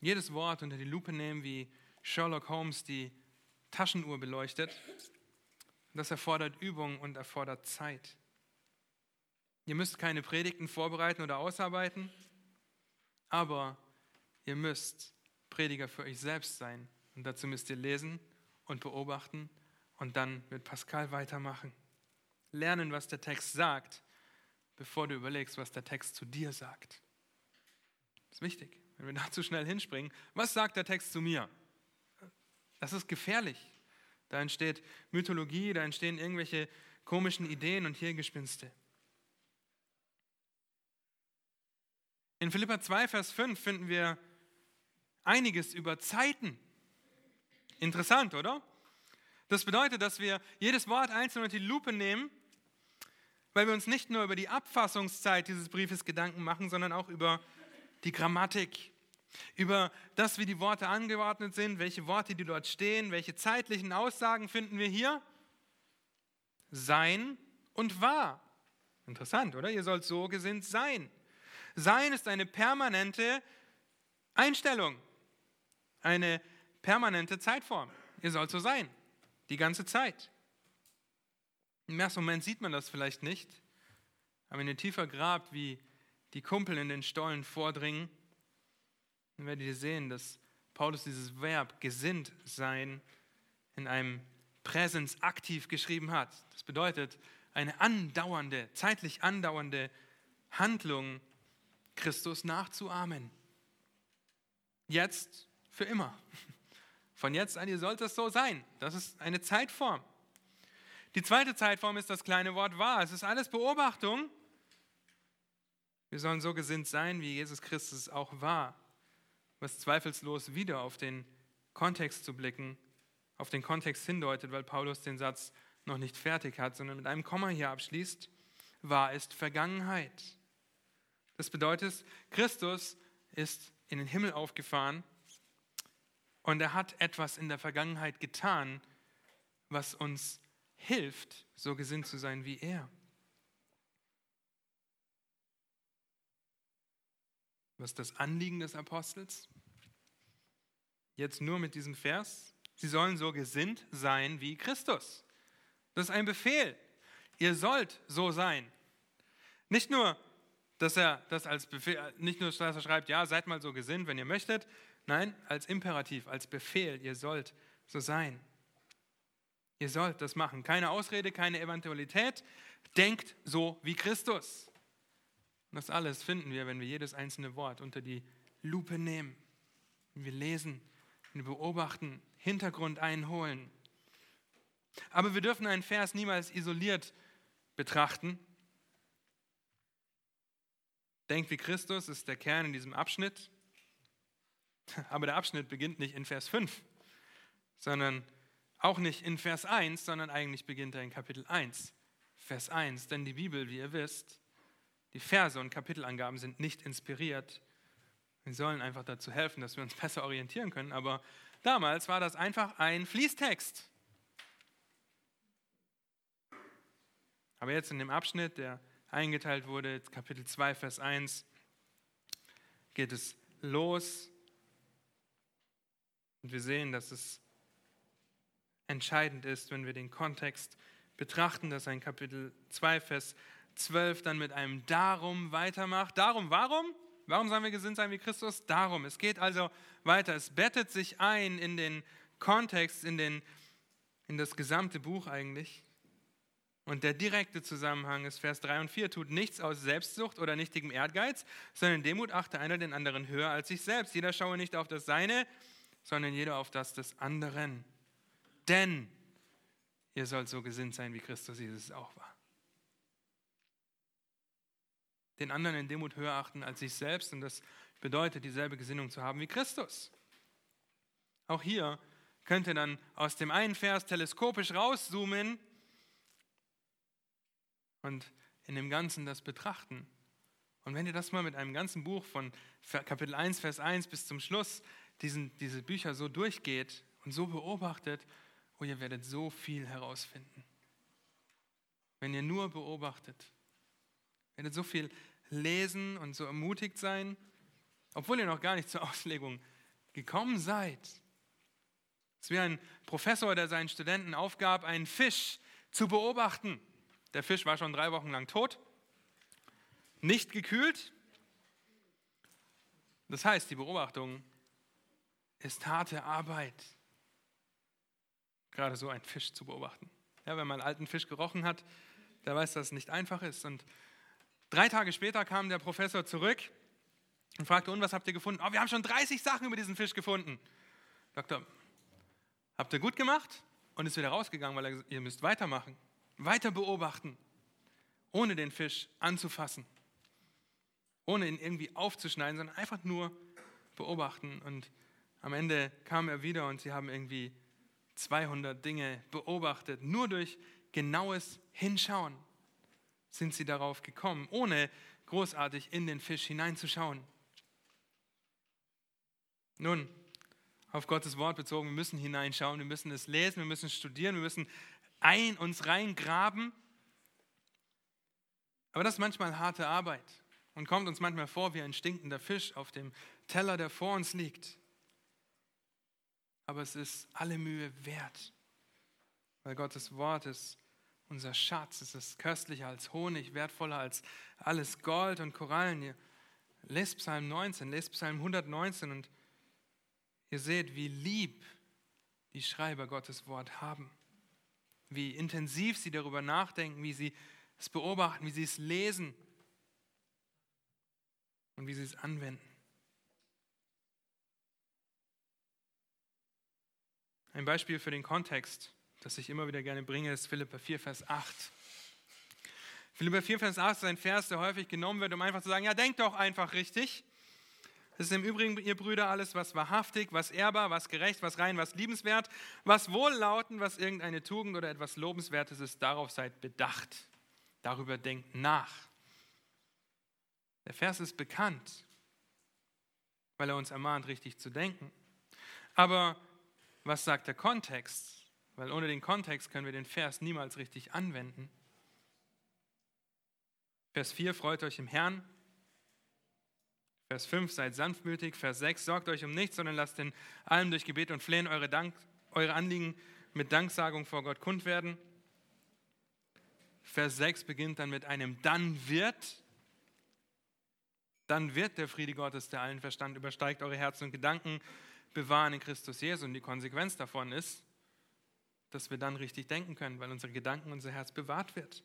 Jedes Wort unter die Lupe nehmen, wie Sherlock Holmes die Taschenuhr beleuchtet. Das erfordert Übung und erfordert Zeit. Ihr müsst keine Predigten vorbereiten oder ausarbeiten, aber ihr müsst Prediger für euch selbst sein. Und dazu müsst ihr lesen und beobachten und dann wird Pascal weitermachen. Lernen, was der Text sagt, bevor du überlegst, was der Text zu dir sagt. Das ist wichtig, wenn wir da zu schnell hinspringen. Was sagt der Text zu mir? Das ist gefährlich. Da entsteht Mythologie, da entstehen irgendwelche komischen Ideen und Hirngespinste. In Philippa 2, Vers 5 finden wir einiges über Zeiten. Interessant, oder? Das bedeutet, dass wir jedes Wort einzeln unter die Lupe nehmen, weil wir uns nicht nur über die Abfassungszeit dieses Briefes Gedanken machen, sondern auch über die Grammatik, über das, wie die Worte angeordnet sind, welche Worte, die dort stehen, welche zeitlichen Aussagen finden wir hier. Sein und wahr. Interessant, oder? Ihr sollt so gesinnt sein. Sein ist eine permanente Einstellung, eine permanente Zeitform. Ihr sollt so sein, die ganze Zeit. Im ersten Moment sieht man das vielleicht nicht, aber wenn ihr tiefer grabt, wie die Kumpel in den Stollen vordringen, dann werdet ihr sehen, dass Paulus dieses Verb gesinnt sein in einem Präsens aktiv geschrieben hat. Das bedeutet eine andauernde, zeitlich andauernde Handlung, Christus nachzuahmen. Jetzt für immer. Von jetzt an, ihr sollt es so sein. Das ist eine Zeitform. Die zweite Zeitform ist das kleine Wort wahr. Es ist alles Beobachtung. Wir sollen so gesinnt sein, wie Jesus Christus auch war. Was zweifellos wieder auf den Kontext zu blicken, auf den Kontext hindeutet, weil Paulus den Satz noch nicht fertig hat, sondern mit einem Komma hier abschließt. Wahr ist Vergangenheit. Das bedeutet, Christus ist in den Himmel aufgefahren und er hat etwas in der Vergangenheit getan, was uns hilft, so gesinnt zu sein wie er. Was ist das Anliegen des Apostels? Jetzt nur mit diesem Vers. Sie sollen so gesinnt sein wie Christus. Das ist ein Befehl. Ihr sollt so sein. Nicht nur, dass er das als Befehl, nicht nur, dass er schreibt, ja, seid mal so gesinnt, wenn ihr möchtet, Nein, als Imperativ, als Befehl, ihr sollt so sein. Ihr sollt das machen. Keine Ausrede, keine Eventualität. Denkt so wie Christus. Das alles finden wir, wenn wir jedes einzelne Wort unter die Lupe nehmen. Wir lesen, wir beobachten, Hintergrund einholen. Aber wir dürfen einen Vers niemals isoliert betrachten. Denkt wie Christus ist der Kern in diesem Abschnitt. Aber der Abschnitt beginnt nicht in Vers 5, sondern auch nicht in Vers 1, sondern eigentlich beginnt er in Kapitel 1, Vers 1. Denn die Bibel, wie ihr wisst, die Verse und Kapitelangaben sind nicht inspiriert. Sie sollen einfach dazu helfen, dass wir uns besser orientieren können. Aber damals war das einfach ein Fließtext. Aber jetzt in dem Abschnitt, der eingeteilt wurde, Kapitel 2, Vers 1, geht es los und wir sehen, dass es entscheidend ist, wenn wir den Kontext betrachten, dass ein Kapitel 2, Vers 12 dann mit einem Darum weitermacht. Darum, warum? Warum sollen wir gesinnt sein wie Christus? Darum. Es geht also weiter. Es bettet sich ein in den Kontext, in, den, in das gesamte Buch eigentlich. Und der direkte Zusammenhang ist Vers 3 und 4. Tut nichts aus Selbstsucht oder nichtigem Ehrgeiz, sondern in Demut achte einer den anderen höher als sich selbst. Jeder schaue nicht auf das Seine, sondern jeder auf das des anderen. Denn ihr sollt so gesinnt sein, wie Christus Jesus auch war. Den anderen in Demut höher achten als sich selbst und das bedeutet, dieselbe Gesinnung zu haben wie Christus. Auch hier könnt ihr dann aus dem einen Vers teleskopisch rauszoomen und in dem Ganzen das betrachten. Und wenn ihr das mal mit einem ganzen Buch von Kapitel 1, Vers 1 bis zum Schluss, diesen, diese Bücher so durchgeht und so beobachtet, oh, ihr werdet so viel herausfinden. Wenn ihr nur beobachtet, werdet so viel lesen und so ermutigt sein, obwohl ihr noch gar nicht zur Auslegung gekommen seid. Es ist wie ein Professor, der seinen Studenten aufgab, einen Fisch zu beobachten. Der Fisch war schon drei Wochen lang tot, nicht gekühlt. Das heißt, die Beobachtung ist harte Arbeit, gerade so einen Fisch zu beobachten. Ja, wenn man einen alten Fisch gerochen hat, der weiß, dass es nicht einfach ist. Und drei Tage später kam der Professor zurück und fragte, und was habt ihr gefunden? Oh, wir haben schon 30 Sachen über diesen Fisch gefunden. Doktor, habt ihr gut gemacht? Und ist wieder rausgegangen, weil er gesagt, ihr müsst weitermachen weiter beobachten, ohne den Fisch anzufassen, ohne ihn irgendwie aufzuschneiden, sondern einfach nur beobachten. Und am Ende kam er wieder und sie haben irgendwie 200 Dinge beobachtet. Nur durch genaues Hinschauen sind sie darauf gekommen, ohne großartig in den Fisch hineinzuschauen. Nun, auf Gottes Wort bezogen, wir müssen hineinschauen, wir müssen es lesen, wir müssen studieren, wir müssen ein, uns reingraben. Aber das ist manchmal harte Arbeit und kommt uns manchmal vor wie ein stinkender Fisch auf dem Teller, der vor uns liegt. Aber es ist alle Mühe wert, weil Gottes Wort ist unser Schatz. Es ist köstlicher als Honig, wertvoller als alles Gold und Korallen. Ihr lest Psalm 19, lest Psalm 119 und ihr seht, wie lieb die Schreiber Gottes Wort haben wie intensiv sie darüber nachdenken, wie sie es beobachten, wie sie es lesen und wie sie es anwenden. Ein Beispiel für den Kontext, das ich immer wieder gerne bringe, ist Philippa 4, Vers 8. Philippa 4, Vers 8 ist ein Vers, der häufig genommen wird, um einfach zu sagen, ja, denkt doch einfach richtig. Es ist im Übrigen, ihr Brüder, alles, was wahrhaftig, was ehrbar, was gerecht, was rein, was liebenswert, was wohllautend, was irgendeine Tugend oder etwas Lobenswertes ist, darauf seid bedacht. Darüber denkt nach. Der Vers ist bekannt, weil er uns ermahnt, richtig zu denken. Aber was sagt der Kontext? Weil ohne den Kontext können wir den Vers niemals richtig anwenden. Vers 4, freut euch im Herrn. Vers 5, seid sanftmütig. Vers 6, sorgt euch um nichts, sondern lasst in allem durch Gebet und Flehen eure, Dank, eure Anliegen mit Danksagung vor Gott kund werden. Vers 6 beginnt dann mit einem Dann wird. Dann wird der Friede Gottes, der allen Verstand übersteigt, eure Herzen und Gedanken bewahren in Christus Jesus. Und die Konsequenz davon ist, dass wir dann richtig denken können, weil unsere Gedanken, unser Herz bewahrt wird.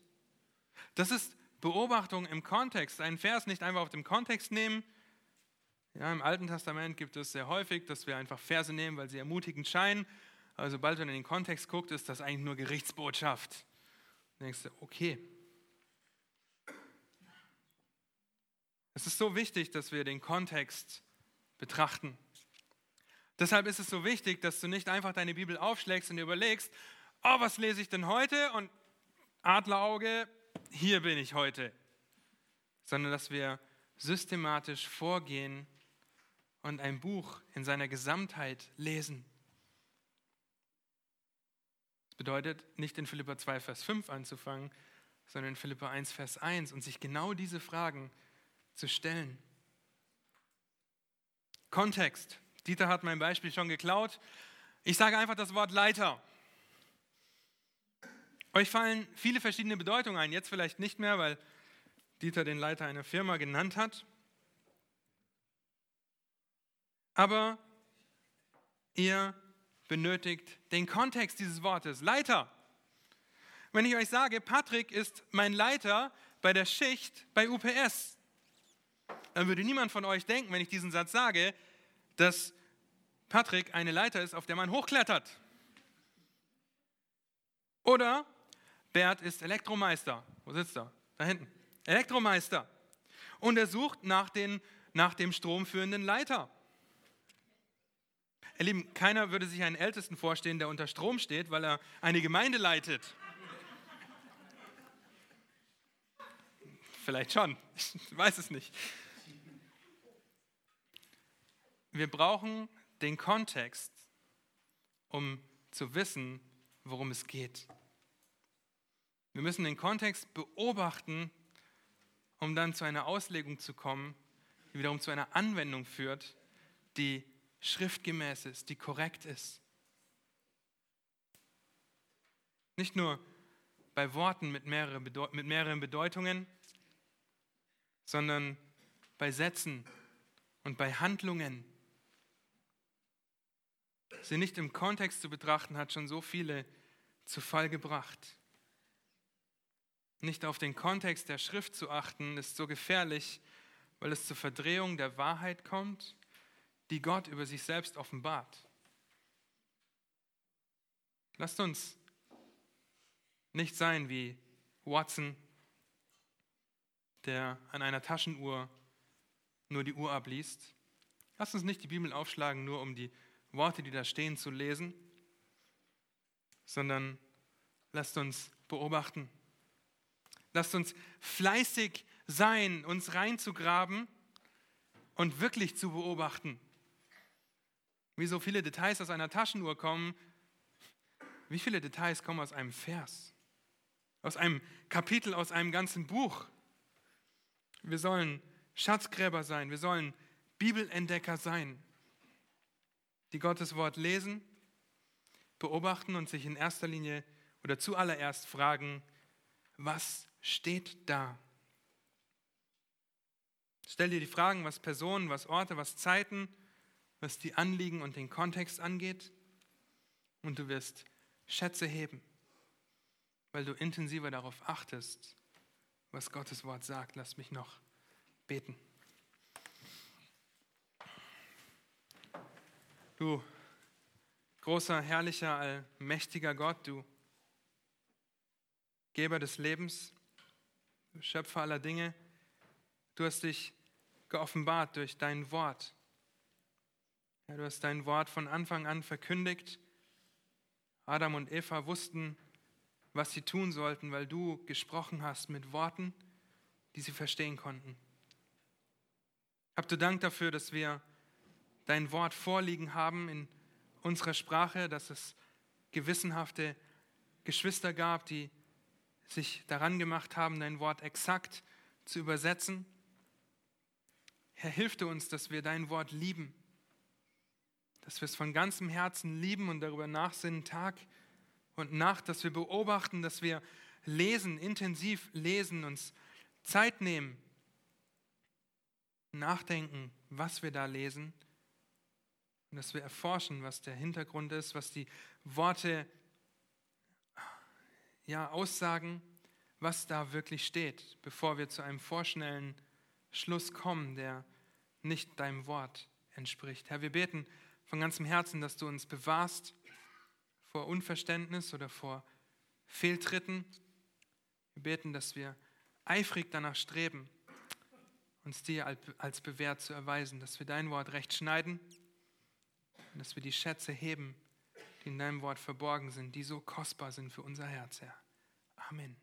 Das ist Beobachtung im Kontext. Einen Vers nicht einfach auf dem Kontext nehmen, ja, Im Alten Testament gibt es sehr häufig, dass wir einfach Verse nehmen, weil sie ermutigend scheinen. Aber sobald man in den Kontext guckt, ist das eigentlich nur Gerichtsbotschaft. Dann denkst du, okay. Es ist so wichtig, dass wir den Kontext betrachten. Deshalb ist es so wichtig, dass du nicht einfach deine Bibel aufschlägst und dir überlegst, oh, was lese ich denn heute? Und Adlerauge, hier bin ich heute. Sondern dass wir systematisch vorgehen und ein Buch in seiner Gesamtheit lesen. Das bedeutet, nicht in Philippa 2, Vers 5 anzufangen, sondern in Philippa 1, Vers 1 und sich genau diese Fragen zu stellen. Kontext. Dieter hat mein Beispiel schon geklaut. Ich sage einfach das Wort Leiter. Euch fallen viele verschiedene Bedeutungen ein, jetzt vielleicht nicht mehr, weil Dieter den Leiter einer Firma genannt hat. Aber ihr benötigt den Kontext dieses Wortes. Leiter. Wenn ich euch sage, Patrick ist mein Leiter bei der Schicht bei UPS, dann würde niemand von euch denken, wenn ich diesen Satz sage, dass Patrick eine Leiter ist, auf der man hochklettert. Oder Bert ist Elektromeister. Wo sitzt er? Da hinten. Elektromeister. Und er sucht nach, den, nach dem stromführenden Leiter. Ihr Lieben, keiner würde sich einen Ältesten vorstellen, der unter Strom steht, weil er eine Gemeinde leitet. Vielleicht schon, ich weiß es nicht. Wir brauchen den Kontext, um zu wissen, worum es geht. Wir müssen den Kontext beobachten, um dann zu einer Auslegung zu kommen, die wiederum zu einer Anwendung führt, die schriftgemäß ist, die korrekt ist. Nicht nur bei Worten mit, mehrere mit mehreren Bedeutungen, sondern bei Sätzen und bei Handlungen. Sie nicht im Kontext zu betrachten, hat schon so viele zu Fall gebracht. Nicht auf den Kontext der Schrift zu achten, ist so gefährlich, weil es zur Verdrehung der Wahrheit kommt, die Gott über sich selbst offenbart. Lasst uns nicht sein wie Watson, der an einer Taschenuhr nur die Uhr abliest. Lasst uns nicht die Bibel aufschlagen, nur um die Worte, die da stehen, zu lesen, sondern lasst uns beobachten. Lasst uns fleißig sein, uns reinzugraben und wirklich zu beobachten. Wie so viele Details aus einer Taschenuhr kommen, wie viele Details kommen aus einem Vers, aus einem Kapitel, aus einem ganzen Buch. Wir sollen Schatzgräber sein, wir sollen Bibelentdecker sein, die Gottes Wort lesen, beobachten und sich in erster Linie oder zuallererst fragen, was steht da? Stell dir die Fragen, was Personen, was Orte, was Zeiten, was die Anliegen und den Kontext angeht und du wirst Schätze heben, weil du intensiver darauf achtest, was Gottes Wort sagt. Lass mich noch beten. Du großer, herrlicher, allmächtiger Gott, du Geber des Lebens, du Schöpfer aller Dinge, du hast dich geoffenbart durch dein Wort. Ja, du hast dein Wort von Anfang an verkündigt. Adam und Eva wussten, was sie tun sollten, weil du gesprochen hast mit Worten, die sie verstehen konnten. Habt du Dank dafür, dass wir dein Wort vorliegen haben in unserer Sprache, dass es gewissenhafte Geschwister gab, die sich daran gemacht haben, dein Wort exakt zu übersetzen. Herr, hilf du uns, dass wir dein Wort lieben, dass wir es von ganzem Herzen lieben und darüber nachsinnen Tag und Nacht, dass wir beobachten, dass wir lesen, intensiv lesen, uns Zeit nehmen, nachdenken, was wir da lesen und dass wir erforschen, was der Hintergrund ist, was die Worte ja, aussagen, was da wirklich steht, bevor wir zu einem vorschnellen Schluss kommen, der nicht deinem Wort entspricht. Herr, wir beten von ganzem Herzen, dass du uns bewahrst vor Unverständnis oder vor Fehltritten. Wir beten, dass wir eifrig danach streben, uns dir als bewährt zu erweisen, dass wir dein Wort recht schneiden und dass wir die Schätze heben, die in deinem Wort verborgen sind, die so kostbar sind für unser Herz, Herr. Amen.